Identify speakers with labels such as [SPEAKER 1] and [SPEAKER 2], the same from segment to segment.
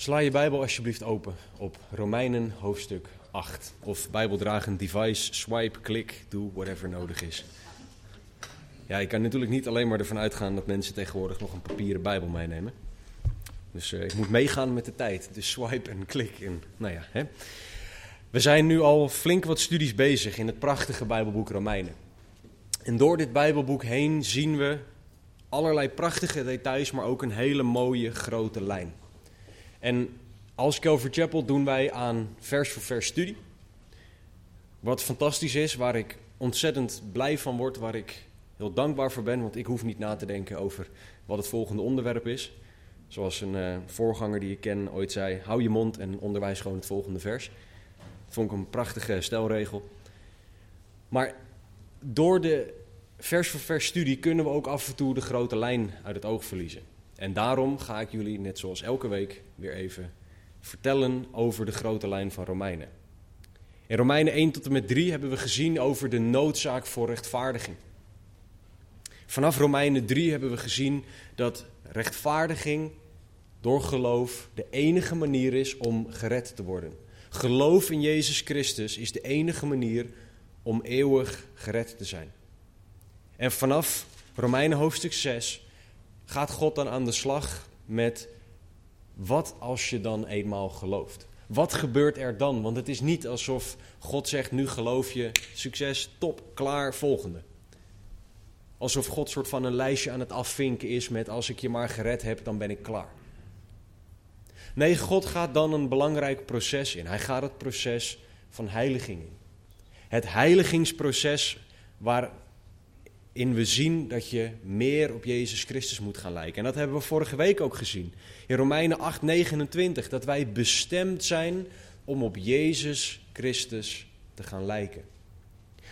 [SPEAKER 1] Sla je Bijbel alsjeblieft open op Romeinen hoofdstuk 8. Of Bijbeldragend device, swipe, klik, doe whatever nodig is. Ja, ik kan natuurlijk niet alleen maar ervan uitgaan dat mensen tegenwoordig nog een papieren Bijbel meenemen. Dus uh, ik moet meegaan met de tijd. Dus swipe en klik. En, nou ja, hè. We zijn nu al flink wat studies bezig in het prachtige Bijbelboek Romeinen. En door dit Bijbelboek heen zien we allerlei prachtige details, maar ook een hele mooie grote lijn. En als Calvary Chapel doen wij aan vers voor vers studie. Wat fantastisch is, waar ik ontzettend blij van word, waar ik heel dankbaar voor ben, want ik hoef niet na te denken over wat het volgende onderwerp is. Zoals een uh, voorganger die ik ken ooit zei: hou je mond en onderwijs gewoon het volgende vers. Dat vond ik een prachtige stelregel. Maar door de vers voor vers studie kunnen we ook af en toe de grote lijn uit het oog verliezen. En daarom ga ik jullie, net zoals elke week, weer even vertellen over de grote lijn van Romeinen. In Romeinen 1 tot en met 3 hebben we gezien over de noodzaak voor rechtvaardiging. Vanaf Romeinen 3 hebben we gezien dat rechtvaardiging door geloof de enige manier is om gered te worden. Geloof in Jezus Christus is de enige manier om eeuwig gered te zijn. En vanaf Romeinen hoofdstuk 6 gaat God dan aan de slag met wat als je dan eenmaal gelooft? Wat gebeurt er dan? Want het is niet alsof God zegt: nu geloof je, succes, top, klaar, volgende. Alsof God soort van een lijstje aan het afvinken is met: als ik je maar gered heb, dan ben ik klaar. Nee, God gaat dan een belangrijk proces in. Hij gaat het proces van heiliging in. Het heiligingsproces waar in we zien dat je meer op Jezus Christus moet gaan lijken. En dat hebben we vorige week ook gezien. In Romeinen 8, 29, dat wij bestemd zijn om op Jezus Christus te gaan lijken.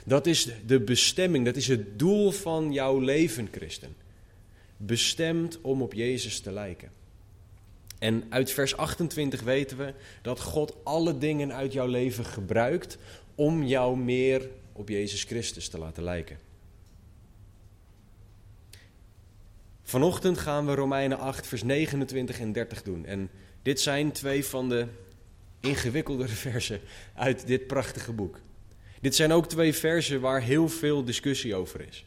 [SPEAKER 1] Dat is de bestemming, dat is het doel van jouw leven, christen. Bestemd om op Jezus te lijken. En uit vers 28 weten we dat God alle dingen uit jouw leven gebruikt om jou meer op Jezus Christus te laten lijken. Vanochtend gaan we Romeinen 8, vers 29 en 30 doen. En dit zijn twee van de ingewikkeldere versen uit dit prachtige boek. Dit zijn ook twee versen waar heel veel discussie over is.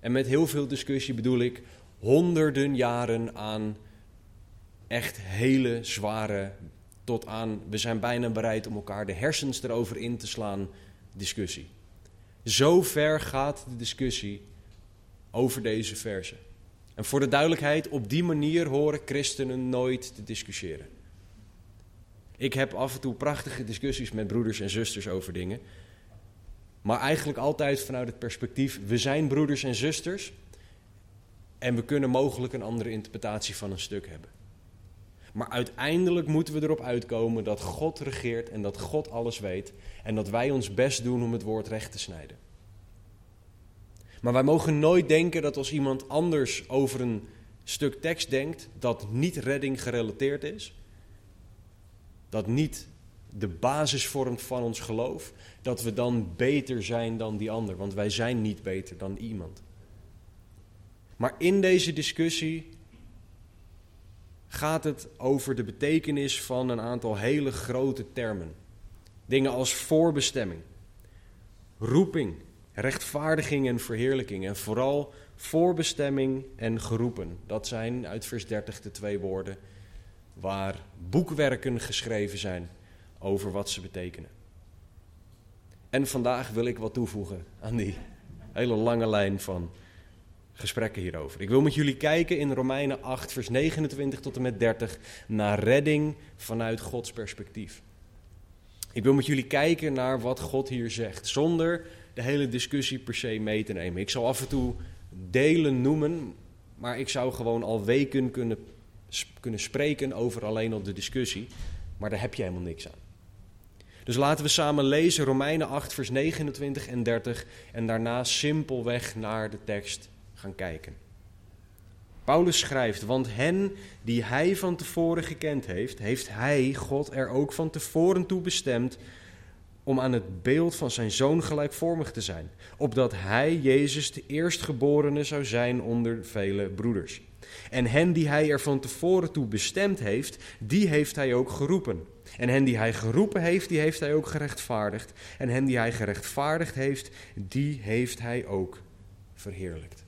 [SPEAKER 1] En met heel veel discussie bedoel ik honderden jaren aan echt hele zware, tot aan we zijn bijna bereid om elkaar de hersens erover in te slaan, discussie. Zo ver gaat de discussie over deze versen. En voor de duidelijkheid, op die manier horen christenen nooit te discussiëren. Ik heb af en toe prachtige discussies met broeders en zusters over dingen. Maar eigenlijk altijd vanuit het perspectief, we zijn broeders en zusters. En we kunnen mogelijk een andere interpretatie van een stuk hebben. Maar uiteindelijk moeten we erop uitkomen dat God regeert en dat God alles weet. En dat wij ons best doen om het woord recht te snijden. Maar wij mogen nooit denken dat als iemand anders over een stuk tekst denkt dat niet redding gerelateerd is, dat niet de basis vormt van ons geloof, dat we dan beter zijn dan die ander, want wij zijn niet beter dan iemand. Maar in deze discussie gaat het over de betekenis van een aantal hele grote termen. Dingen als voorbestemming, roeping, rechtvaardiging en verheerlijking. En vooral voorbestemming en geroepen. Dat zijn uit vers 30 de twee woorden waar boekwerken geschreven zijn over wat ze betekenen. En vandaag wil ik wat toevoegen aan die hele lange lijn van gesprekken hierover. Ik wil met jullie kijken in Romeinen 8, vers 29 tot en met 30 naar redding vanuit Gods perspectief. Ik wil met jullie kijken naar wat God hier zegt, zonder de hele discussie per se mee te nemen. Ik zal af en toe delen noemen, maar ik zou gewoon al weken kunnen, kunnen spreken over alleen al de discussie. Maar daar heb je helemaal niks aan. Dus laten we samen lezen Romeinen 8, vers 29 en 30 en daarna simpelweg naar de tekst gaan kijken. Paulus schrijft, want hen die hij van tevoren gekend heeft, heeft hij, God, er ook van tevoren toe bestemd om aan het beeld van zijn zoon gelijkvormig te zijn, opdat hij, Jezus, de eerstgeborene zou zijn onder vele broeders. En hen die hij er van tevoren toe bestemd heeft, die heeft hij ook geroepen. En hen die hij geroepen heeft, die heeft hij ook gerechtvaardigd. En hen die hij gerechtvaardigd heeft, die heeft hij ook verheerlijkt.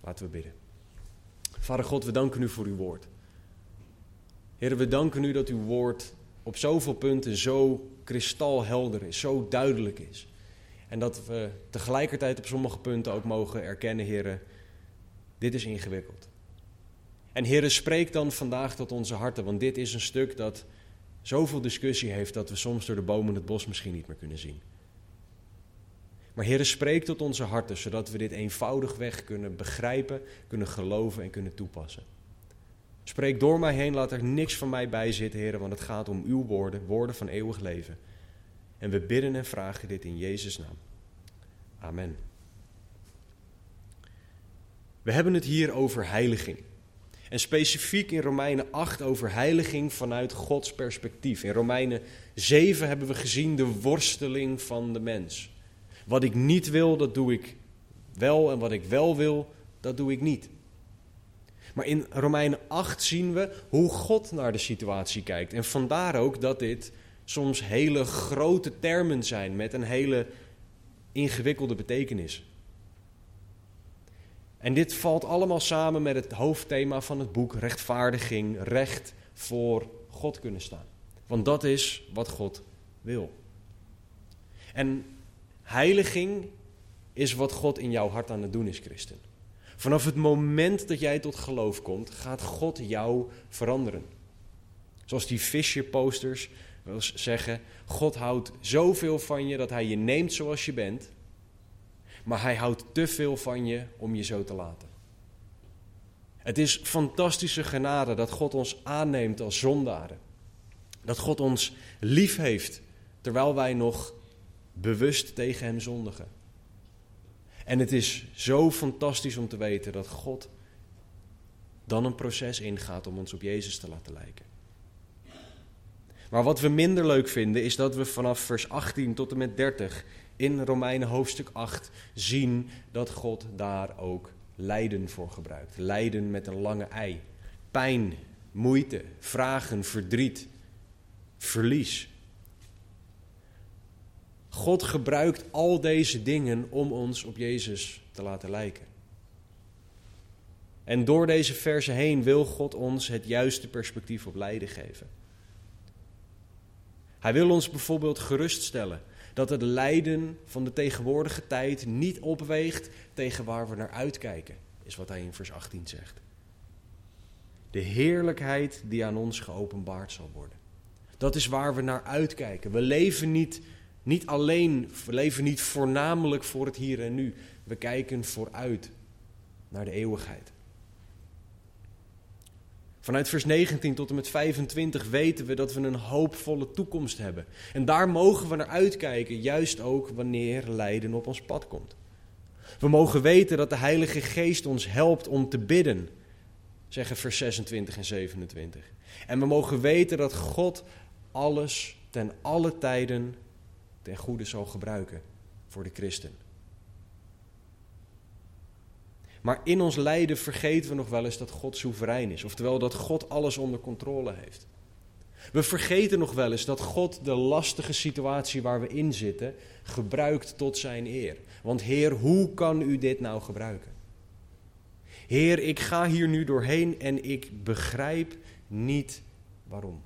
[SPEAKER 1] Laten we bidden. Vader God, we danken u voor uw woord. Heer, we danken u dat uw woord op zoveel punten zo kristalhelder is, zo duidelijk is. En dat we tegelijkertijd op sommige punten ook mogen erkennen, heren, dit is ingewikkeld. En heren, spreek dan vandaag tot onze harten, want dit is een stuk dat zoveel discussie heeft dat we soms door de bomen het bos misschien niet meer kunnen zien. Maar heren, spreek tot onze harten, zodat we dit eenvoudigweg kunnen begrijpen, kunnen geloven en kunnen toepassen. Spreek door mij heen, laat er niks van mij bij zitten, heren, want het gaat om uw woorden, woorden van eeuwig leven. En we bidden en vragen dit in Jezus' naam. Amen. We hebben het hier over heiliging. En specifiek in Romeinen 8 over heiliging vanuit Gods perspectief. In Romeinen 7 hebben we gezien de worsteling van de mens. Wat ik niet wil, dat doe ik wel. En wat ik wel wil, dat doe ik niet. Maar in Romeinen 8 zien we hoe God naar de situatie kijkt. En vandaar ook dat dit soms hele grote termen zijn met een hele ingewikkelde betekenis. En dit valt allemaal samen met het hoofdthema van het boek: rechtvaardiging, recht voor God kunnen staan. Want dat is wat God wil. En heiliging is wat God in jouw hart aan het doen is, christen. Vanaf het moment dat jij tot geloof komt, gaat God jou veranderen. Zoals die Fisher posters wil zeggen: God houdt zoveel van je dat hij je neemt zoals je bent maar hij houdt te veel van je om je zo te laten. Het is fantastische genade dat God ons aanneemt als zondaren. Dat God ons lief heeft terwijl wij nog bewust tegen Hem zondigen. En het is zo fantastisch om te weten dat God dan een proces ingaat om ons op Jezus te laten lijken. Maar wat we minder leuk vinden is dat we vanaf vers 18 tot en met 30 in Romeinen hoofdstuk 8 zien dat God daar ook lijden voor gebruikt. Lijden met een lange ei. Pijn, moeite, vragen, verdriet, verlies. God gebruikt al deze dingen om ons op Jezus te laten lijken. En door deze versen heen wil God ons het juiste perspectief op lijden geven. Hij wil ons bijvoorbeeld geruststellen dat het lijden van de tegenwoordige tijd niet opweegt tegen waar we naar uitkijken, is wat hij in vers 18 zegt. De heerlijkheid die aan ons geopenbaard zal worden. Dat is waar we naar uitkijken. We leven niet, niet alleen, we leven niet voornamelijk voor het hier en nu. We kijken vooruit naar de eeuwigheid. Vanuit vers 19 tot en met 25 weten we dat we een hoopvolle toekomst hebben. En daar mogen we naar uitkijken, juist ook wanneer lijden op ons pad komt. We mogen weten dat de Heilige Geest ons helpt om te bidden, zeggen vers 26 en 27. En we mogen weten dat God alles ten alle tijden ten goede zal gebruiken voor de christen. Maar in ons lijden vergeten we nog wel eens dat God soeverein is. Oftewel dat God alles onder controle heeft. We vergeten nog wel eens dat God de lastige situatie waar we in zitten gebruikt tot zijn eer. Want Heer, hoe kan u dit nou gebruiken? Heer, ik ga hier nu doorheen en ik begrijp niet waarom.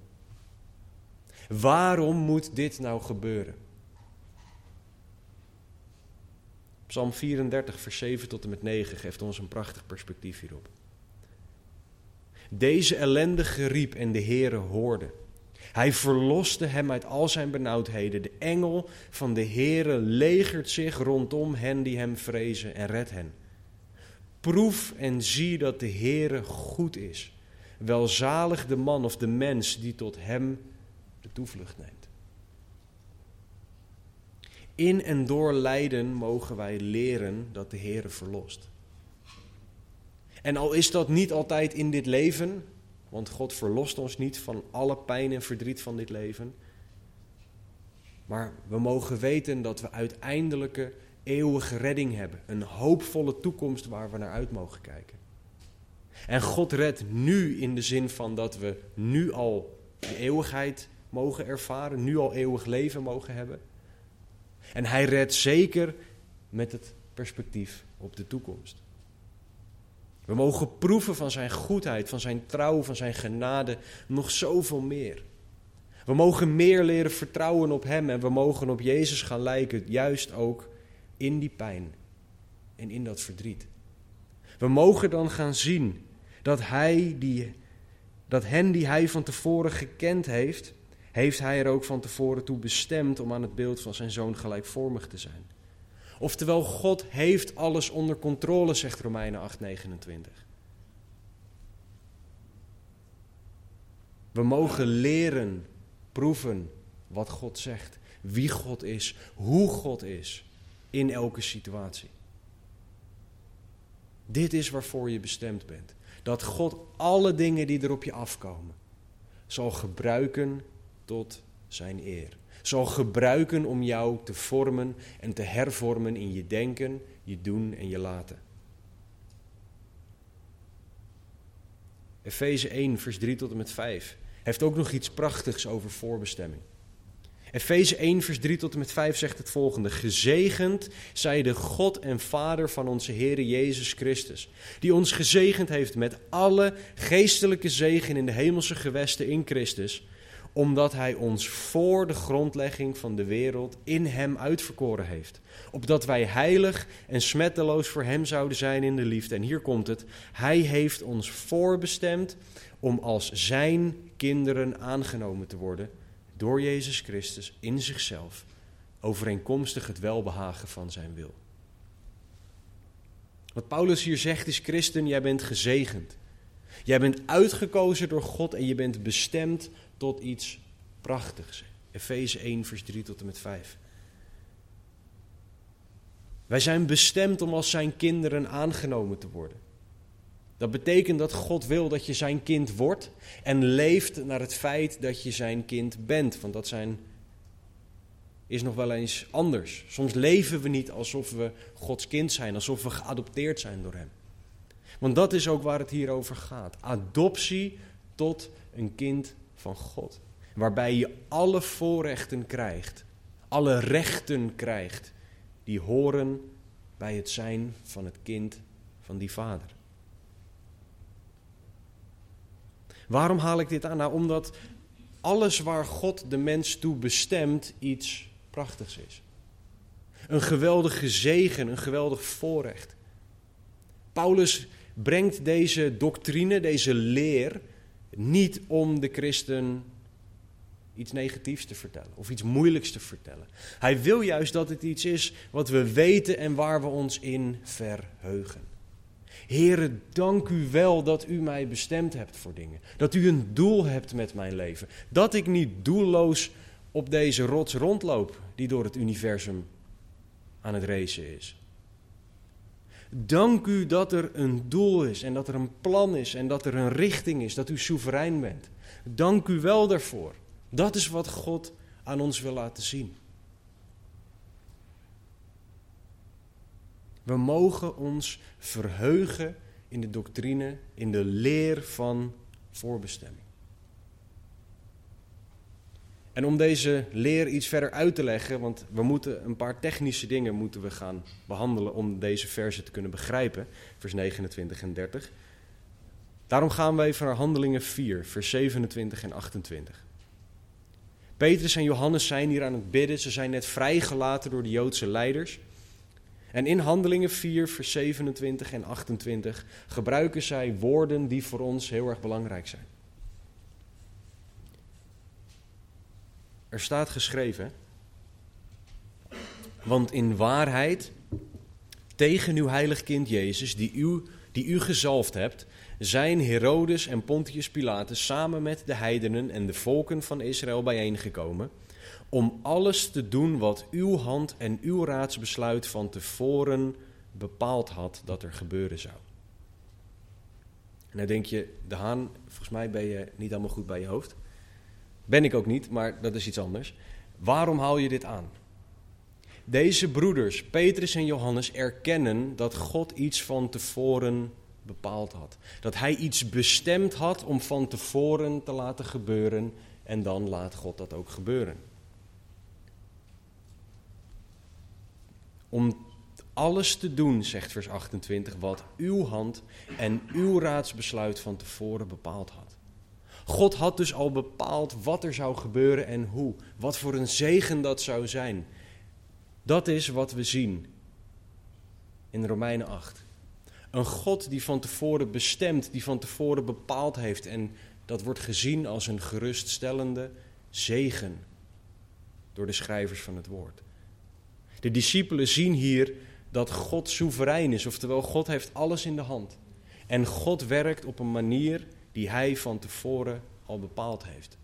[SPEAKER 1] Waarom moet dit nou gebeuren? Psalm 34, vers 7 tot en met 9 geeft ons een prachtig perspectief hierop. Deze ellendige riep en de Heere hoorde. Hij verloste hem uit al zijn benauwdheden. De engel van de Heere legert zich rondom hen die hem vrezen en redt hen. Proef en zie dat de Heere goed is. Welzalig de man of de mens die tot hem de toevlucht neemt. In en door lijden mogen wij leren dat de Heer verlost. En al is dat niet altijd in dit leven, want God verlost ons niet van alle pijn en verdriet van dit leven. Maar we mogen weten dat we uiteindelijke eeuwige redding hebben. Een hoopvolle toekomst waar we naar uit mogen kijken. En God redt nu in de zin van dat we nu al de eeuwigheid mogen ervaren, nu al eeuwig leven mogen hebben. En hij redt zeker met het perspectief op de toekomst. We mogen proeven van zijn goedheid, van zijn trouw, van zijn genade, nog zoveel meer. We mogen meer leren vertrouwen op Hem en we mogen op Jezus gaan lijken, juist ook in die pijn en in dat verdriet. We mogen dan gaan zien dat, hij die, dat hen die Hij van tevoren gekend heeft, heeft Hij er ook van tevoren toe bestemd om aan het beeld van zijn Zoon gelijkvormig te zijn. Oftewel, God heeft alles onder controle, zegt Romeinen 8:29. We mogen leren, proeven wat God zegt, wie God is, hoe God is in elke situatie. Dit is waarvoor je bestemd bent. Dat God alle dingen die er op je afkomen zal gebruiken tot zijn eer zal gebruiken om jou te vormen en te hervormen in je denken, je doen en je laten. Efeze 1, vers 3 tot en met 5 heeft ook nog iets prachtigs over voorbestemming. Efeze 1, vers 3 tot en met 5 zegt het volgende: Gezegend zij de God en Vader van onze Heer Jezus Christus, die ons gezegend heeft met alle geestelijke zegen in de hemelse gewesten in Christus omdat Hij ons voor de grondlegging van de wereld in Hem uitverkoren heeft. Opdat wij heilig en smetteloos voor Hem zouden zijn in de liefde. En hier komt het. Hij heeft ons voorbestemd om als Zijn kinderen aangenomen te worden door Jezus Christus in zichzelf, overeenkomstig het welbehagen van Zijn wil. Wat Paulus hier zegt is, christen, jij bent gezegend. Jij bent uitgekozen door God en je bent bestemd tot iets prachtigs. Efeze 1, vers 3 tot en met 5. Wij zijn bestemd om als zijn kinderen aangenomen te worden. Dat betekent dat God wil dat je zijn kind wordt en leeft naar het feit dat je zijn kind bent. Want dat zijn, is nog wel eens anders. Soms leven we niet alsof we Gods kind zijn, alsof we geadopteerd zijn door Hem. Want dat is ook waar het hier over gaat. Adoptie tot een kind van God. Waarbij je alle voorrechten krijgt, alle rechten krijgt die horen bij het zijn van het kind van die vader. Waarom haal ik dit aan? Nou, omdat alles waar God de mens toe bestemt iets prachtigs is. Een geweldige zegen, een geweldig voorrecht. Paulus brengt deze doctrine, deze leer, niet om de christen iets negatiefs te vertellen of iets moeilijks te vertellen. Hij wil juist dat het iets is wat we weten en waar we ons in verheugen. Here, dank u wel dat u mij bestemd hebt voor dingen. Dat u een doel hebt met mijn leven. Dat ik niet doelloos op deze rots rondloop die door het universum aan het racen is. Dank u dat er een doel is en dat er een plan is en dat er een richting is, dat u soeverein bent. Dank u wel daarvoor. Dat is wat God aan ons wil laten zien. We mogen ons verheugen in de doctrine, in de leer van voorbestemming. En om deze leer iets verder uit te leggen, want we moeten een paar technische dingen moeten we gaan behandelen om deze versen te kunnen begrijpen, vers 29 en 30. Daarom gaan we even naar Handelingen 4, vers 27 en 28. Petrus en Johannes zijn hier aan het bidden, ze zijn net vrijgelaten door de Joodse leiders. En in Handelingen 4, vers 27 en 28 gebruiken zij woorden die voor ons heel erg belangrijk zijn. Er staat geschreven, want in waarheid tegen uw heilig kind Jezus, die u, die u gezalfd hebt, zijn Herodes en Pontius Pilatus samen met de heidenen en de volken van Israël bijeengekomen om alles te doen wat uw hand en uw raadsbesluit van tevoren bepaald had dat er gebeuren zou. En dan denk je, De Haan, volgens mij ben je niet allemaal goed bij je hoofd. Ben ik ook niet, maar dat is iets anders. Waarom haal je dit aan? Deze broeders, Petrus en Johannes, erkennen dat God iets van tevoren bepaald had. Dat hij iets bestemd had om van tevoren te laten gebeuren en dan laat God dat ook gebeuren. Om alles te doen, zegt vers 28, wat uw hand en uw raadsbesluit van tevoren bepaald had. God had dus al bepaald wat er zou gebeuren en hoe. Wat voor een zegen dat zou zijn. Dat is wat we zien in Romeinen 8. Een God die van tevoren bestemt, die van tevoren bepaald heeft. En dat wordt gezien als een geruststellende zegen door de schrijvers van het woord. De discipelen zien hier dat God soeverein is, oftewel God heeft alles in de hand. En God werkt op een manier die hij van tevoren al bepaald heeft.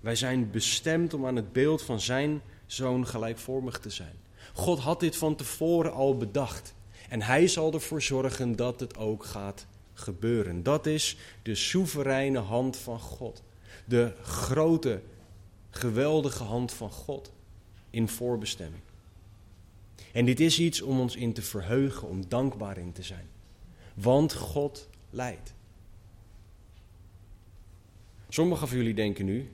[SPEAKER 1] Wij zijn bestemd om aan het beeld van zijn zoon gelijkvormig te zijn. God had dit van tevoren al bedacht. En hij zal ervoor zorgen dat het ook gaat gebeuren. Dat is de soevereine hand van God. De grote, geweldige hand van God in voorbestemming. En dit is iets om ons in te verheugen, om dankbaar in te zijn. Want God leidt. Sommigen van jullie denken nu,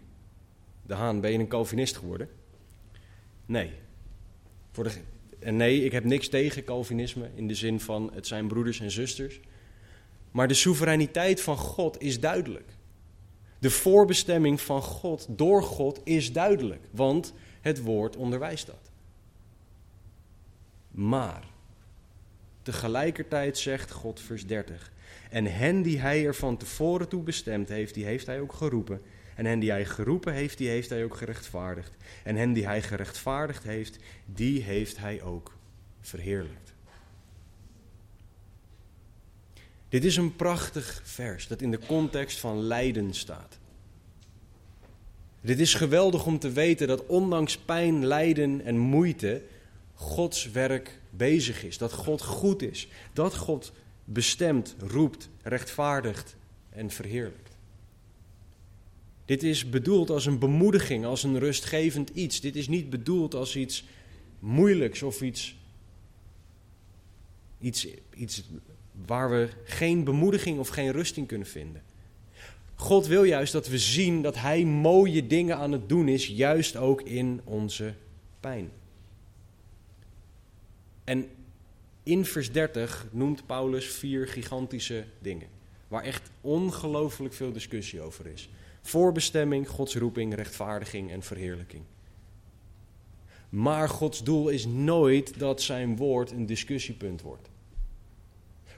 [SPEAKER 1] de Haan, ben je een Calvinist geworden? Nee. Voor de, en nee, ik heb niks tegen Calvinisme in de zin van het zijn broeders en zusters. Maar de soevereiniteit van God is duidelijk. De voorbestemming van God door God is duidelijk, want het woord onderwijst dat. Maar tegelijkertijd zegt God, vers 30, en hen die hij er van tevoren toe bestemd heeft, die heeft hij ook geroepen. En hen die hij geroepen heeft, die heeft hij ook gerechtvaardigd. En hen die hij gerechtvaardigd heeft, die heeft hij ook verheerlijkt. Dit is een prachtig vers dat in de context van lijden staat. Dit is geweldig om te weten dat ondanks pijn, lijden en moeite Gods werk bezig is. Dat God goed is. Dat God bestemt, roept, rechtvaardigt en verheerlijkt. Dit is bedoeld als een bemoediging, als een rustgevend iets. Dit is niet bedoeld als iets moeilijks of iets, iets, iets waar we geen bemoediging of geen rust in kunnen vinden. God wil juist dat we zien dat Hij mooie dingen aan het doen is, juist ook in onze pijn. En in vers 30 noemt Paulus vier gigantische dingen, waar echt ongelooflijk veel discussie over is. Voorbestemming, Gods roeping, rechtvaardiging en verheerlijking. Maar Gods doel is nooit dat zijn woord een discussiepunt wordt.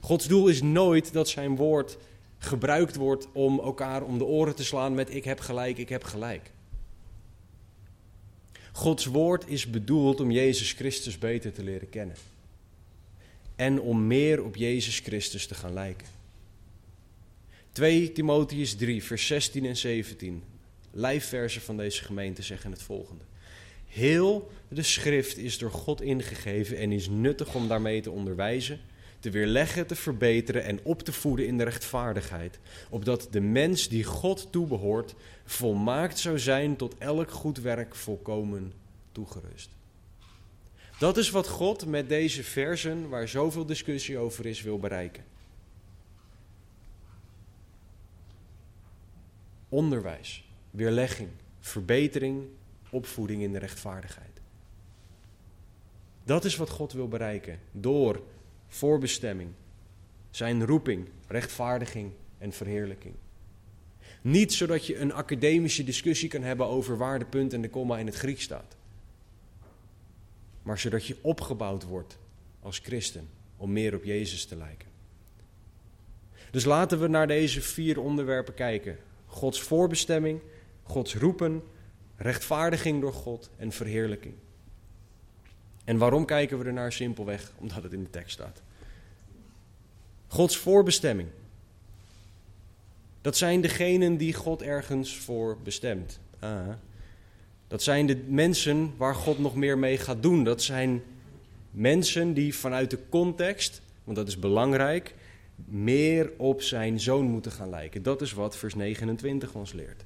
[SPEAKER 1] Gods doel is nooit dat zijn woord gebruikt wordt om elkaar om de oren te slaan met ik heb gelijk, ik heb gelijk. Gods woord is bedoeld om Jezus Christus beter te leren kennen. En om meer op Jezus Christus te gaan lijken. 2 Timotheus 3, vers 16 en 17. Lijfversen van deze gemeente zeggen het volgende. Heel de schrift is door God ingegeven en is nuttig om daarmee te onderwijzen, te weerleggen, te verbeteren en op te voeden in de rechtvaardigheid, opdat de mens die God toebehoort volmaakt zou zijn tot elk goed werk volkomen toegerust. Dat is wat God met deze versen, waar zoveel discussie over is, wil bereiken. Onderwijs, weerlegging, verbetering, opvoeding in de rechtvaardigheid. Dat is wat God wil bereiken door voorbestemming, zijn roeping, rechtvaardiging en verheerlijking. Niet zodat je een academische discussie kan hebben over waar de punt en de komma in het Grieks staat. Maar zodat je opgebouwd wordt als christen om meer op Jezus te lijken. Dus laten we naar deze vier onderwerpen kijken. Gods voorbestemming, Gods roepen, rechtvaardiging door God en verheerlijking. En waarom kijken we er naar simpelweg? Omdat het in de tekst staat. Gods voorbestemming. Dat zijn degenen die God ergens voor bestemt. Ah. Dat zijn de mensen waar God nog meer mee gaat doen. Dat zijn mensen die vanuit de context, want dat is belangrijk, meer op zijn zoon moeten gaan lijken. Dat is wat vers 29 ons leert.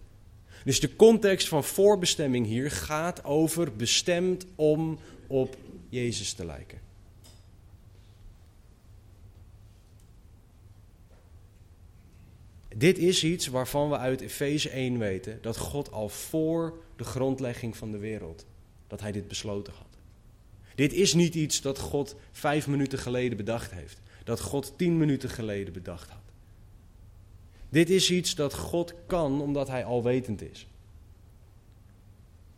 [SPEAKER 1] Dus de context van voorbestemming hier gaat over bestemd om op Jezus te lijken. Dit is iets waarvan we uit Efeze 1 weten dat God al voor de grondlegging van de wereld, dat hij dit besloten had. Dit is niet iets dat God vijf minuten geleden bedacht heeft, dat God tien minuten geleden bedacht had. Dit is iets dat God kan omdat hij alwetend is.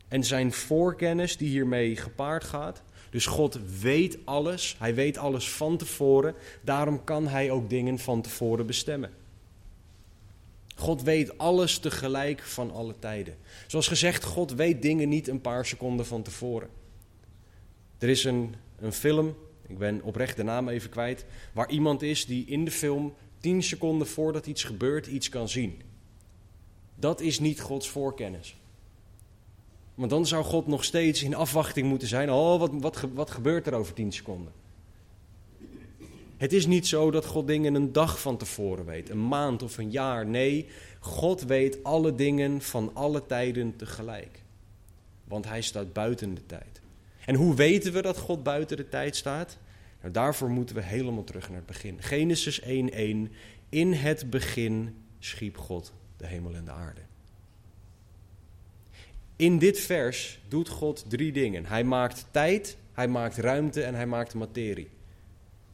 [SPEAKER 1] En zijn voorkennis die hiermee gepaard gaat, dus God weet alles, hij weet alles van tevoren, daarom kan hij ook dingen van tevoren bestemmen. God weet alles tegelijk van alle tijden. Zoals gezegd, God weet dingen niet een paar seconden van tevoren. Er is een, een film, ik ben oprecht de naam even kwijt, waar iemand is die in de film tien seconden voordat iets gebeurt iets kan zien. Dat is niet Gods voorkennis. Want dan zou God nog steeds in afwachting moeten zijn. Oh, wat, wat, wat gebeurt er over tien seconden? Het is niet zo dat God dingen een dag van tevoren weet, een maand of een jaar. Nee, God weet alle dingen van alle tijden tegelijk. Want Hij staat buiten de tijd. En hoe weten we dat God buiten de tijd staat? Nou, daarvoor moeten we helemaal terug naar het begin. Genesis 1:1. In het begin schiep God de hemel en de aarde. In dit vers doet God drie dingen. Hij maakt tijd, hij maakt ruimte en hij maakt materie.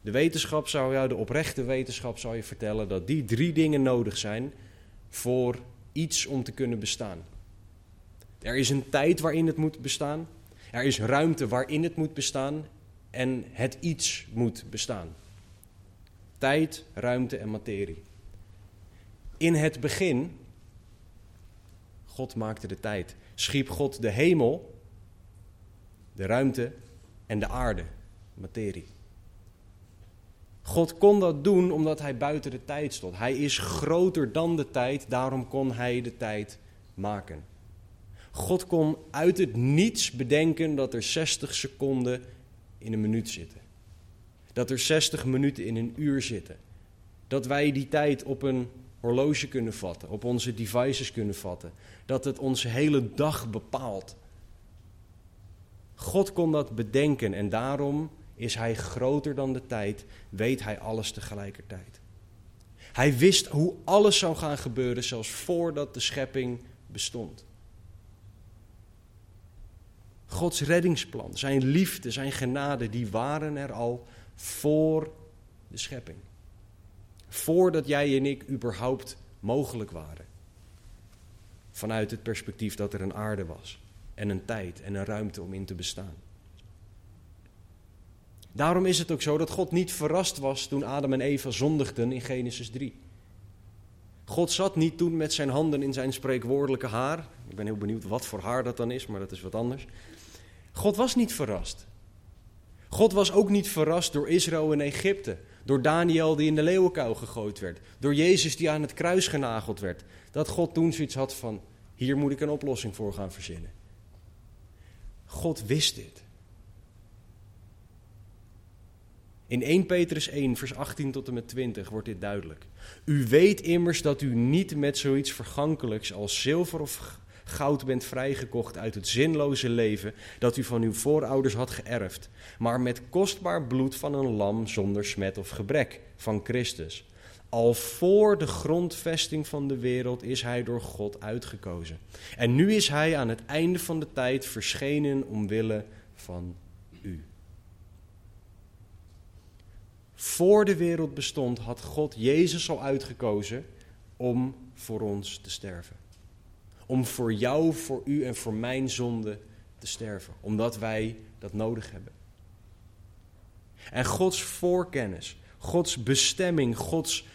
[SPEAKER 1] De wetenschap zou jou, de oprechte wetenschap zou je vertellen dat die drie dingen nodig zijn voor iets om te kunnen bestaan. Er is een tijd waarin het moet bestaan. Er is ruimte waarin het moet bestaan. En het iets moet bestaan. Tijd, ruimte en materie. In het begin, God maakte de tijd, schiep God de hemel, de ruimte en de aarde, materie. God kon dat doen omdat hij buiten de tijd stond. Hij is groter dan de tijd, daarom kon hij de tijd maken. God kon uit het niets bedenken dat er 60 seconden in een minuut zitten. Dat er 60 minuten in een uur zitten. Dat wij die tijd op een horloge kunnen vatten, op onze devices kunnen vatten. Dat het onze hele dag bepaalt. God kon dat bedenken en daarom is hij groter dan de tijd, weet hij alles tegelijkertijd. Hij wist hoe alles zou gaan gebeuren, zelfs voordat de schepping bestond. Gods reddingsplan, zijn liefde, zijn genade, die waren er al voor de schepping. Voordat jij en ik überhaupt mogelijk waren. Vanuit het perspectief dat er een aarde was en een tijd en een ruimte om in te bestaan. Daarom is het ook zo dat God niet verrast was toen Adam en Eva zondigden in Genesis 3. God zat niet toen met zijn handen in zijn spreekwoordelijke haar. Ik ben heel benieuwd wat voor haar dat dan is, maar dat is wat anders. God was niet verrast. God was ook niet verrast door Israël in Egypte, door Daniel die in de leeuwenkuil gegooid werd, door Jezus die aan het kruis genageld werd. Dat God toen zoiets had van, hier moet ik een oplossing voor gaan verzinnen. God wist dit. In 1 Petrus 1, vers 18 tot en met 20 wordt dit duidelijk. U weet immers dat u niet met zoiets vergankelijks als zilver of goud bent vrijgekocht uit het zinloze leven dat u van uw voorouders had geërfd, maar met kostbaar bloed van een lam zonder smet of gebrek, van Christus. Al voor de grondvesting van de wereld is hij door God uitgekozen. En nu is hij aan het einde van de tijd verschenen omwille van u. Voor de wereld bestond, had God Jezus al uitgekozen om voor ons te sterven. Om voor jou, voor u en voor mijn zonde te sterven. Omdat wij dat nodig hebben. En Gods voorkennis, Gods bestemming, Gods.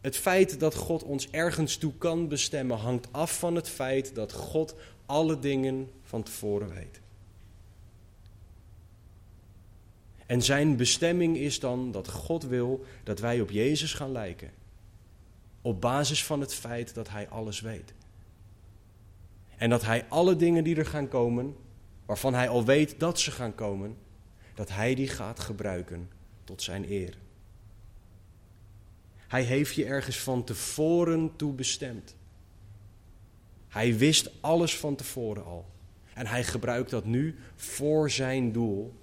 [SPEAKER 1] Het feit dat God ons ergens toe kan bestemmen hangt af van het feit dat God alle dingen van tevoren weet. En zijn bestemming is dan dat God wil dat wij op Jezus gaan lijken. Op basis van het feit dat Hij alles weet. En dat Hij alle dingen die er gaan komen, waarvan Hij al weet dat ze gaan komen, dat Hij die gaat gebruiken tot Zijn eer. Hij heeft je ergens van tevoren toe bestemd. Hij wist alles van tevoren al. En hij gebruikt dat nu voor zijn doel.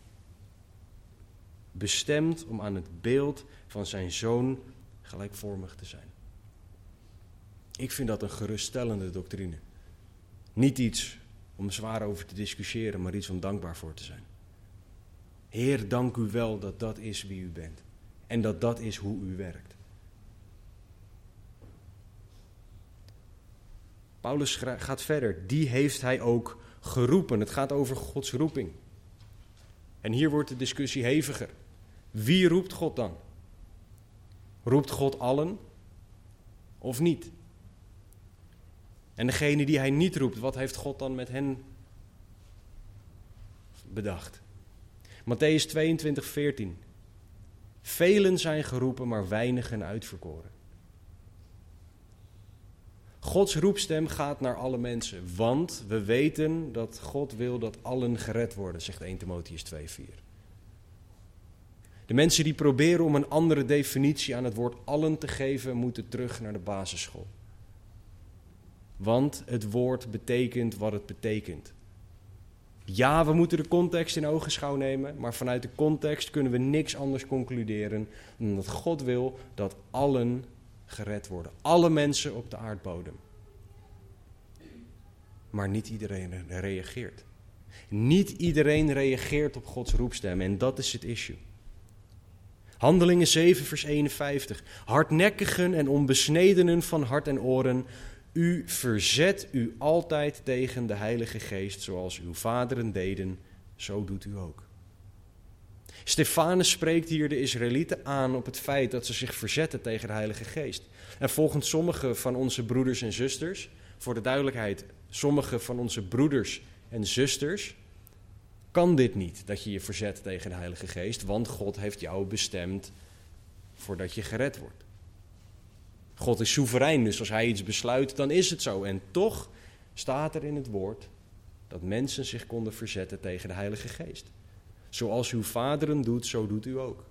[SPEAKER 1] Bestemd om aan het beeld van zijn zoon gelijkvormig te zijn. Ik vind dat een geruststellende doctrine. Niet iets om zwaar over te discussiëren, maar iets om dankbaar voor te zijn. Heer, dank u wel dat dat is wie u bent. En dat dat is hoe u werkt. Paulus gaat verder. Die heeft hij ook geroepen. Het gaat over Gods roeping. En hier wordt de discussie heviger. Wie roept God dan? Roept God allen of niet? En degene die hij niet roept, wat heeft God dan met hen bedacht? Matthäus 22, 14. Velen zijn geroepen, maar weinigen uitverkoren. Gods roepstem gaat naar alle mensen, want we weten dat God wil dat allen gered worden, zegt 1 Timotheus 2:4. De mensen die proberen om een andere definitie aan het woord allen te geven, moeten terug naar de basisschool. Want het woord betekent wat het betekent. Ja, we moeten de context in ogenschouw nemen, maar vanuit de context kunnen we niks anders concluderen dan dat God wil dat allen gered worden. Alle mensen op de aardbodem. Maar niet iedereen reageert. Niet iedereen reageert op Gods roepstem en dat is het issue. Handelingen 7, vers 51. Hardnekkigen en onbesnedenen van hart en oren, u verzet u altijd tegen de Heilige Geest, zoals uw vaderen deden, zo doet u ook. Stefanus spreekt hier de Israëlieten aan op het feit dat ze zich verzetten tegen de Heilige Geest. En volgens sommige van onze broeders en zusters, voor de duidelijkheid, sommige van onze broeders en zusters, kan dit niet, dat je je verzet tegen de Heilige Geest, want God heeft jou bestemd voordat je gered wordt. God is soeverein, dus als hij iets besluit, dan is het zo. En toch staat er in het woord dat mensen zich konden verzetten tegen de Heilige Geest. Zoals uw vaderen doet, zo doet u ook.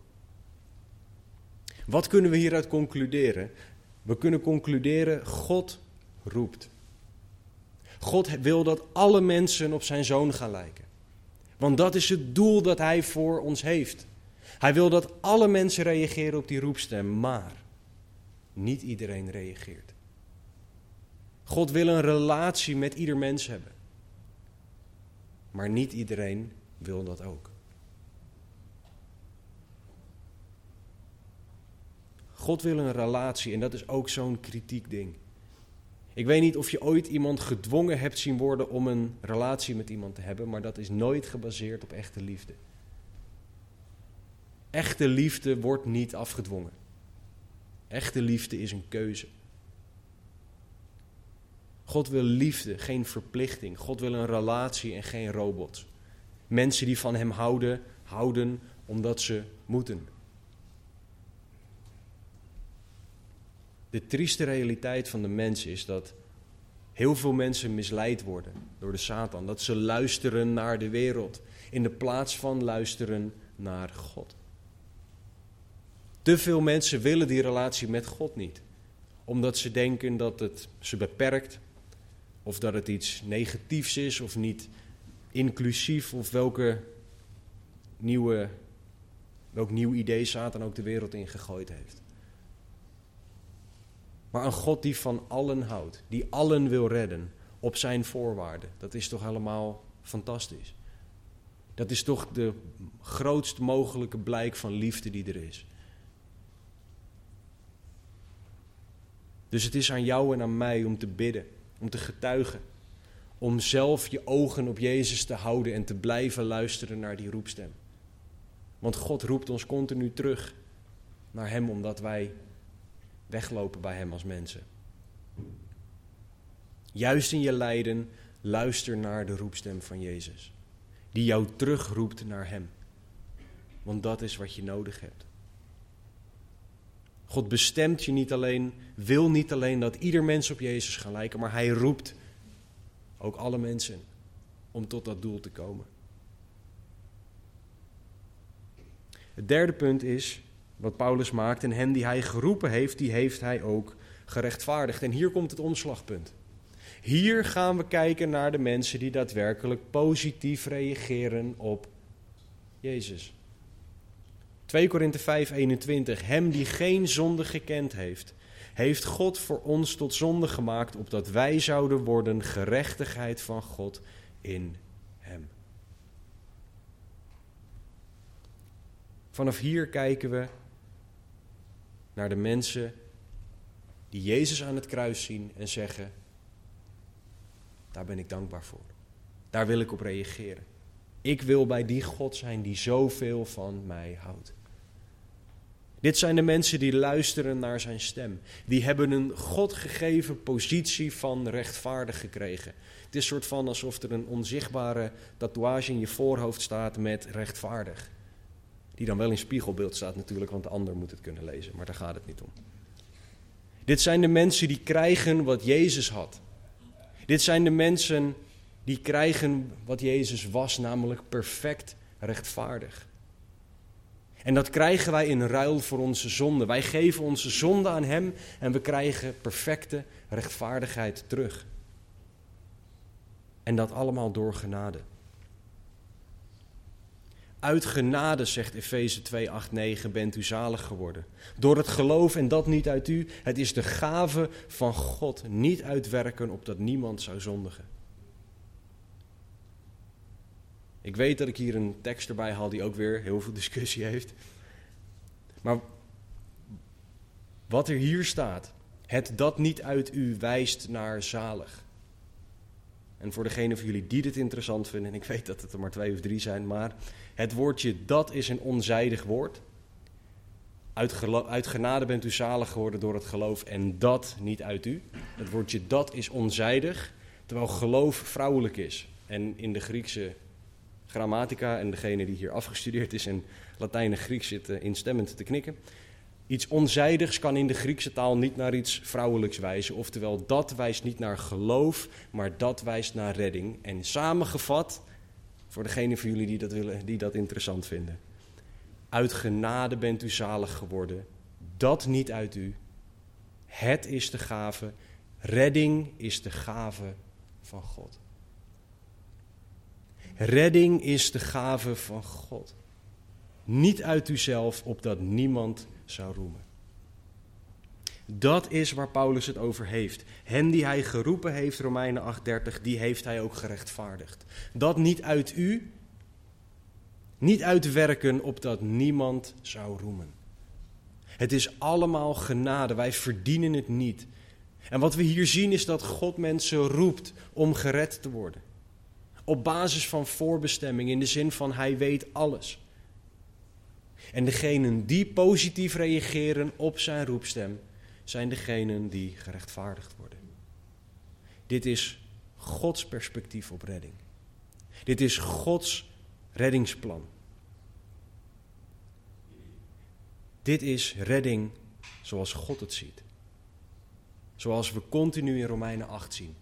[SPEAKER 1] Wat kunnen we hieruit concluderen? We kunnen concluderen, God roept. God wil dat alle mensen op zijn zoon gaan lijken. Want dat is het doel dat hij voor ons heeft. Hij wil dat alle mensen reageren op die roepstem, maar niet iedereen reageert. God wil een relatie met ieder mens hebben. Maar niet iedereen wil dat ook. God wil een relatie en dat is ook zo'n kritiek ding. Ik weet niet of je ooit iemand gedwongen hebt zien worden om een relatie met iemand te hebben, maar dat is nooit gebaseerd op echte liefde. Echte liefde wordt niet afgedwongen. Echte liefde is een keuze. God wil liefde, geen verplichting. God wil een relatie en geen robots. Mensen die van Hem houden, houden omdat ze moeten. De trieste realiteit van de mens is dat heel veel mensen misleid worden door de Satan. Dat ze luisteren naar de wereld in de plaats van luisteren naar God. Te veel mensen willen die relatie met God niet, omdat ze denken dat het ze beperkt, of dat het iets negatiefs is, of niet inclusief, of welke nieuwe, welk nieuw idee Satan ook de wereld ingegooid heeft. Maar een God die van allen houdt, die allen wil redden op zijn voorwaarden, dat is toch helemaal fantastisch. Dat is toch de grootst mogelijke blijk van liefde die er is. Dus het is aan jou en aan mij om te bidden, om te getuigen, om zelf je ogen op Jezus te houden en te blijven luisteren naar die roepstem. Want God roept ons continu terug naar Hem omdat wij weglopen bij Hem als mensen. Juist in je lijden luister naar de roepstem van Jezus, die jou terugroept naar Hem. Want dat is wat je nodig hebt. God bestemt je niet alleen, wil niet alleen dat ieder mens op Jezus gaat lijken, maar hij roept ook alle mensen om tot dat doel te komen. Het derde punt is wat Paulus maakt en hen die hij geroepen heeft, die heeft hij ook gerechtvaardigd. En hier komt het omslagpunt. Hier gaan we kijken naar de mensen die daadwerkelijk positief reageren op Jezus. 2 Korinthe 5, 21. Hem die geen zonde gekend heeft, heeft God voor ons tot zonde gemaakt, opdat wij zouden worden gerechtigheid van God in Hem. Vanaf hier kijken we naar de mensen die Jezus aan het kruis zien en zeggen: Daar ben ik dankbaar voor. Daar wil ik op reageren. Ik wil bij die God zijn die zoveel van mij houdt. Dit zijn de mensen die luisteren naar zijn stem. Die hebben een God gegeven positie van rechtvaardig gekregen. Het is soort van alsof er een onzichtbare tatoeage in je voorhoofd staat met rechtvaardig. Die dan wel in spiegelbeeld staat natuurlijk, want de ander moet het kunnen lezen. Maar daar gaat het niet om. Dit zijn de mensen die krijgen wat Jezus had. Dit zijn de mensen die krijgen wat Jezus was, namelijk perfect rechtvaardig. En dat krijgen wij in ruil voor onze zonde. Wij geven onze zonde aan Hem en we krijgen perfecte rechtvaardigheid terug. En dat allemaal door genade. Uit genade, zegt Efeze 2, 8, 9, bent u zalig geworden. Door het geloof en dat niet uit u. Het is de gave van God, niet uitwerken opdat niemand zou zondigen. Ik weet dat ik hier een tekst erbij haal die ook weer heel veel discussie heeft. Maar wat er hier staat, het dat niet uit u wijst naar zalig. En voor degene van jullie die dit interessant vinden, en ik weet dat het er maar twee of drie zijn, maar het woordje dat is een onzijdig woord. Uit, uit genade bent u zalig geworden door het geloof en dat niet uit u. Het woordje dat is onzijdig, terwijl geloof vrouwelijk is. En in de Griekse grammatica, en degene die hier afgestudeerd is en Latijn en Grieks zit instemmend te knikken. Iets onzijdigs kan in de Griekse taal niet naar iets vrouwelijks wijzen. Oftewel, dat wijst niet naar geloof, maar dat wijst naar redding. En samengevat, voor degene van jullie die dat, willen, die dat interessant vinden. Uit genade bent u zalig geworden. Dat niet uit u. Het is de gave. Redding is de gave van God. Redding is de gave van God. Niet uit uzelf, opdat niemand zou roemen. Dat is waar Paulus het over heeft. Hen die hij geroepen heeft, Romeinen 8:30, die heeft hij ook gerechtvaardigd. Dat niet uit u, niet uit werken, opdat niemand zou roemen. Het is allemaal genade, wij verdienen het niet. En wat we hier zien is dat God mensen roept om gered te worden. Op basis van voorbestemming, in de zin van hij weet alles. En degenen die positief reageren op zijn roepstem, zijn degenen die gerechtvaardigd worden. Dit is Gods perspectief op redding. Dit is Gods reddingsplan. Dit is redding zoals God het ziet. Zoals we continu in Romeinen 8 zien.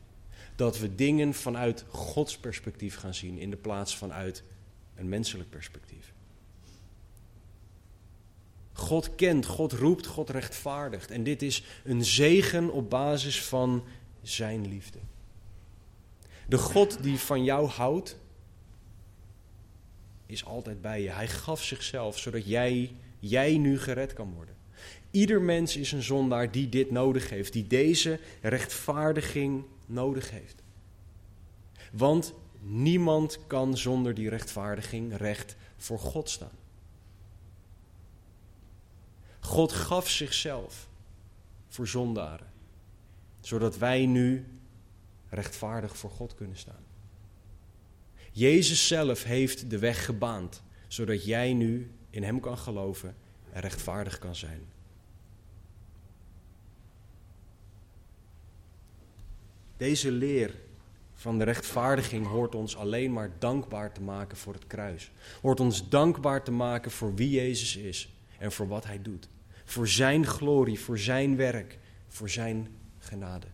[SPEAKER 1] Dat we dingen vanuit Gods perspectief gaan zien in de plaats vanuit een menselijk perspectief. God kent, God roept, God rechtvaardigt. En dit is een zegen op basis van Zijn liefde. De God die van jou houdt, is altijd bij je. Hij gaf zichzelf zodat jij, jij nu gered kan worden. Ieder mens is een zondaar die dit nodig heeft, die deze rechtvaardiging nodig heeft. Want niemand kan zonder die rechtvaardiging recht voor God staan. God gaf zichzelf voor zondaren, zodat wij nu rechtvaardig voor God kunnen staan. Jezus zelf heeft de weg gebaand, zodat jij nu in Hem kan geloven en rechtvaardig kan zijn. Deze leer van de rechtvaardiging hoort ons alleen maar dankbaar te maken voor het kruis. Hoort ons dankbaar te maken voor wie Jezus is en voor wat Hij doet. Voor Zijn glorie, voor Zijn werk, voor Zijn genade.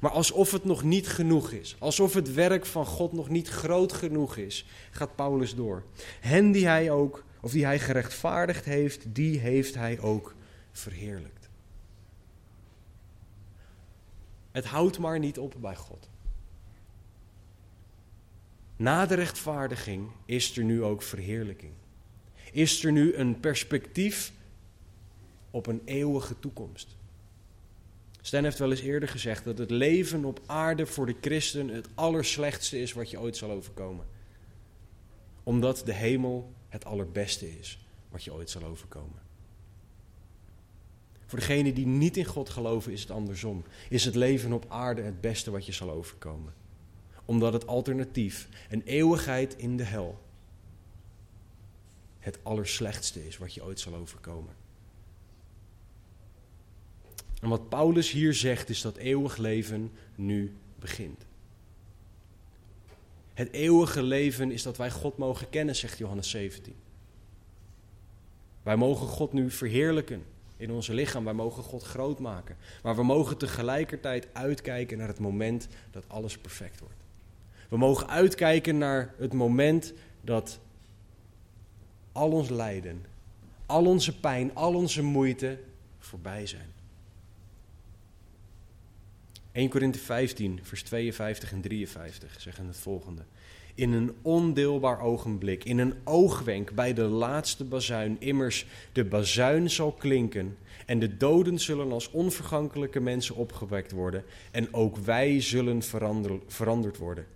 [SPEAKER 1] Maar alsof het nog niet genoeg is, alsof het werk van God nog niet groot genoeg is, gaat Paulus door. Hen die hij ook, of die hij gerechtvaardigd heeft, die heeft hij ook verheerlijkt. Het houdt maar niet op bij God. Na de rechtvaardiging is er nu ook verheerlijking. Is er nu een perspectief op een eeuwige toekomst. Stan heeft wel eens eerder gezegd dat het leven op aarde voor de christen het allerslechtste is wat je ooit zal overkomen. Omdat de hemel het allerbeste is wat je ooit zal overkomen. Voor degenen die niet in God geloven is het andersom. Is het leven op aarde het beste wat je zal overkomen. Omdat het alternatief, een eeuwigheid in de hel, het allerslechtste is wat je ooit zal overkomen. En wat Paulus hier zegt is dat eeuwig leven nu begint. Het eeuwige leven is dat wij God mogen kennen, zegt Johannes 17. Wij mogen God nu verheerlijken in onze lichaam. Wij mogen God groot maken. Maar we mogen tegelijkertijd uitkijken naar het moment dat alles perfect wordt. We mogen uitkijken naar het moment dat al ons lijden, al onze pijn, al onze moeite voorbij zijn. 1 Korinthe 15, vers 52 en 53 zeggen het volgende. In een ondeelbaar ogenblik, in een oogwenk bij de laatste bazuin, immers de bazuin zal klinken en de doden zullen als onvergankelijke mensen opgewekt worden en ook wij zullen veranderd worden.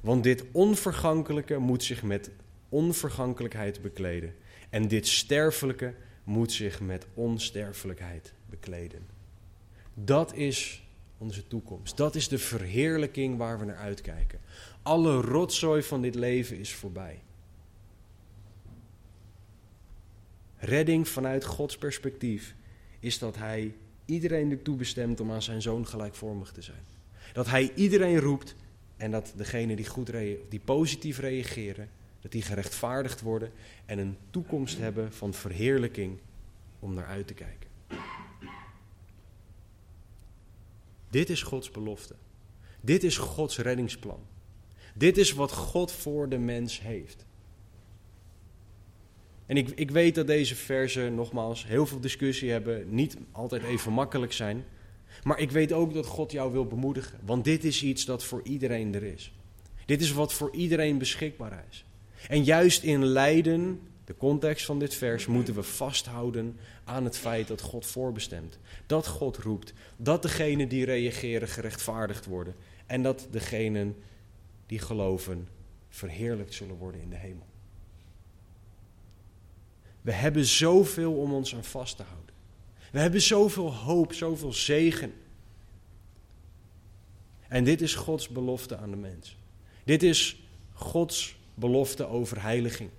[SPEAKER 1] Want dit onvergankelijke moet zich met onvergankelijkheid bekleden en dit sterfelijke moet zich met onsterfelijkheid bekleden. Dat is onze toekomst. Dat is de verheerlijking waar we naar uitkijken. Alle rotzooi van dit leven is voorbij. Redding vanuit Gods perspectief is dat Hij iedereen ertoe bestemt om aan zijn zoon gelijkvormig te zijn. Dat Hij iedereen roept en dat degenen die, goed die positief reageren, dat die gerechtvaardigd worden en een toekomst hebben van verheerlijking om naar uit te kijken. Dit is Gods belofte. Dit is Gods reddingsplan. Dit is wat God voor de mens heeft. En ik, ik weet dat deze versen, nogmaals, heel veel discussie hebben, niet altijd even makkelijk zijn. Maar ik weet ook dat God jou wil bemoedigen. Want dit is iets dat voor iedereen er is. Dit is wat voor iedereen beschikbaar is. En juist in lijden de context van dit vers moeten we vasthouden aan het feit dat God voorbestemt. Dat God roept. Dat degenen die reageren gerechtvaardigd worden. En dat degenen die geloven verheerlijkt zullen worden in de hemel. We hebben zoveel om ons aan vast te houden. We hebben zoveel hoop, zoveel zegen. En dit is Gods belofte aan de mens. Dit is Gods belofte over heiliging.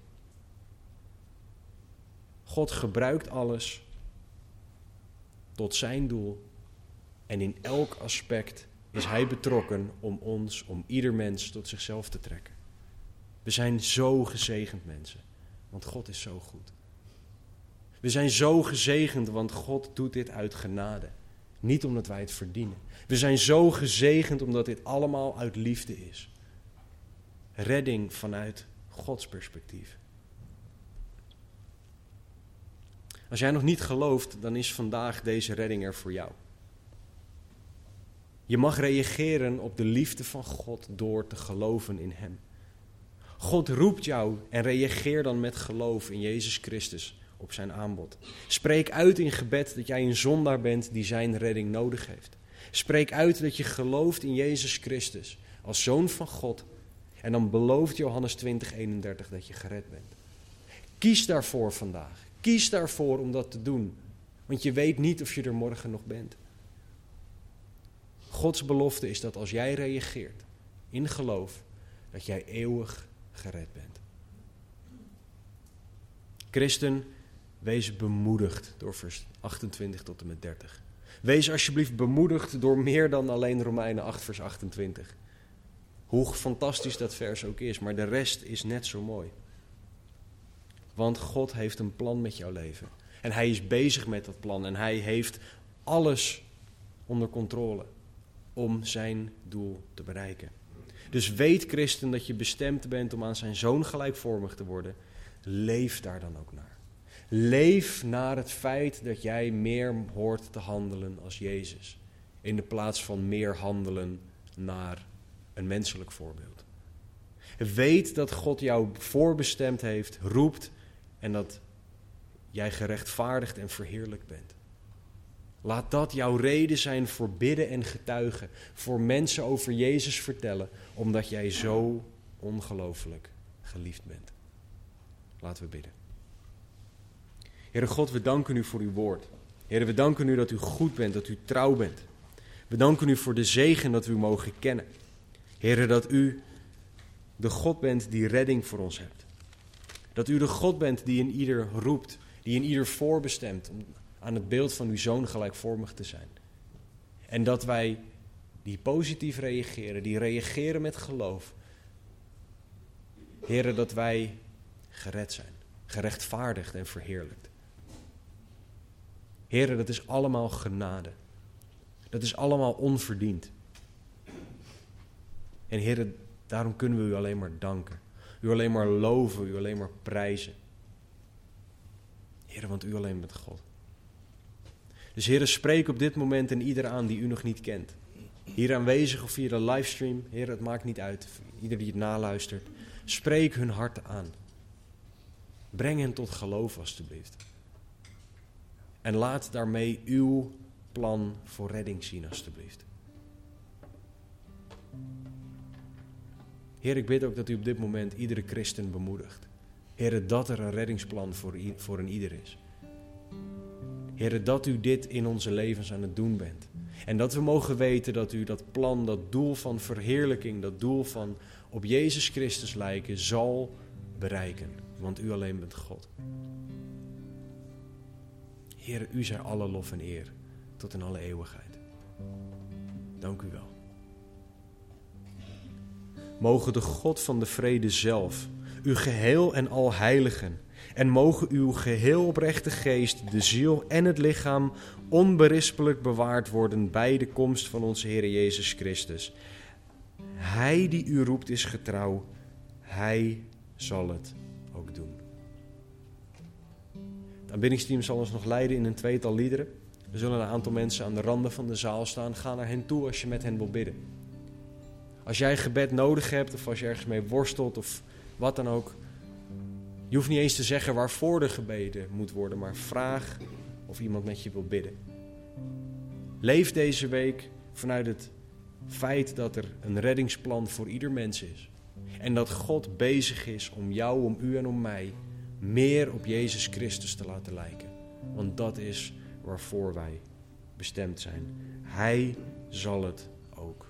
[SPEAKER 1] God gebruikt alles tot zijn doel. En in elk aspect is Hij betrokken om ons, om ieder mens tot zichzelf te trekken. We zijn zo gezegend mensen, want God is zo goed. We zijn zo gezegend, want God doet dit uit genade. Niet omdat wij het verdienen. We zijn zo gezegend omdat dit allemaal uit liefde is. Redding vanuit Gods perspectief. Als jij nog niet gelooft, dan is vandaag deze redding er voor jou. Je mag reageren op de liefde van God door te geloven in Hem. God roept jou en reageer dan met geloof in Jezus Christus op zijn aanbod. Spreek uit in gebed dat jij een zondaar bent die zijn redding nodig heeft. Spreek uit dat je gelooft in Jezus Christus als zoon van God. En dan belooft Johannes 20:31 dat je gered bent. Kies daarvoor vandaag. Kies daarvoor om dat te doen. Want je weet niet of je er morgen nog bent. Gods belofte is dat als jij reageert in geloof, dat jij eeuwig gered bent. Christen, wees bemoedigd door vers 28 tot en met 30. Wees alsjeblieft bemoedigd door meer dan alleen Romeinen 8, vers 28. Hoe fantastisch dat vers ook is, maar de rest is net zo mooi. Want God heeft een plan met jouw leven. En Hij is bezig met dat plan. En Hij heeft alles onder controle om zijn doel te bereiken. Dus weet, christen, dat je bestemd bent om aan zijn zoon gelijkvormig te worden. Leef daar dan ook naar. Leef naar het feit dat jij meer hoort te handelen als Jezus. in de plaats van meer handelen naar een menselijk voorbeeld. Weet dat God jou voorbestemd heeft, roept en dat jij gerechtvaardigd en verheerlijk bent. Laat dat jouw reden zijn voor bidden en getuigen, voor mensen over Jezus vertellen, omdat jij zo ongelooflijk geliefd bent. Laten we bidden. Heere God, we danken u voor uw woord. Heere, we danken u dat u goed bent, dat u trouw bent. We danken u voor de zegen dat we u mogen kennen. Heere, dat u de God bent die redding voor ons hebt. Dat u de God bent die in ieder roept, die in ieder voorbestemt om aan het beeld van uw zoon gelijkvormig te zijn. En dat wij die positief reageren, die reageren met geloof. Heren, dat wij gered zijn, gerechtvaardigd en verheerlijkt. Heren, dat is allemaal genade. Dat is allemaal onverdiend. En heren, daarom kunnen we u alleen maar danken. U alleen maar loven, u alleen maar prijzen. Heren, want u alleen bent God. Dus heren, spreek op dit moment en ieder aan die u nog niet kent. Hier aanwezig of via de livestream, heren, het maakt niet uit. Ieder die het naluistert, spreek hun hart aan. Breng hen tot geloof, alstublieft. En laat daarmee uw plan voor redding zien, alstublieft. Heer, ik bid ook dat u op dit moment iedere christen bemoedigt. Heer, dat er een reddingsplan voor, voor een ieder is. Heer, dat u dit in onze levens aan het doen bent. En dat we mogen weten dat u dat plan, dat doel van verheerlijking, dat doel van op Jezus Christus lijken, zal bereiken. Want u alleen bent God. Heer, u zij alle lof en eer tot in alle eeuwigheid. Dank u wel. Mogen de God van de vrede zelf, uw geheel en al heiligen, en mogen uw geheel oprechte geest, de ziel en het lichaam onberispelijk bewaard worden bij de komst van onze Heer Jezus Christus. Hij die u roept is getrouw, hij zal het ook doen. Het aanbiddingsteam zal ons nog leiden in een tweetal liederen. Er zullen een aantal mensen aan de randen van de zaal staan. Ga naar hen toe als je met hen wil bidden. Als jij gebed nodig hebt of als je ergens mee worstelt of wat dan ook. Je hoeft niet eens te zeggen waarvoor er gebeden moet worden, maar vraag of iemand met je wil bidden. Leef deze week vanuit het feit dat er een reddingsplan voor ieder mens is. En dat God bezig is om jou, om u en om mij meer op Jezus Christus te laten lijken. Want dat is waarvoor wij bestemd zijn. Hij zal het ook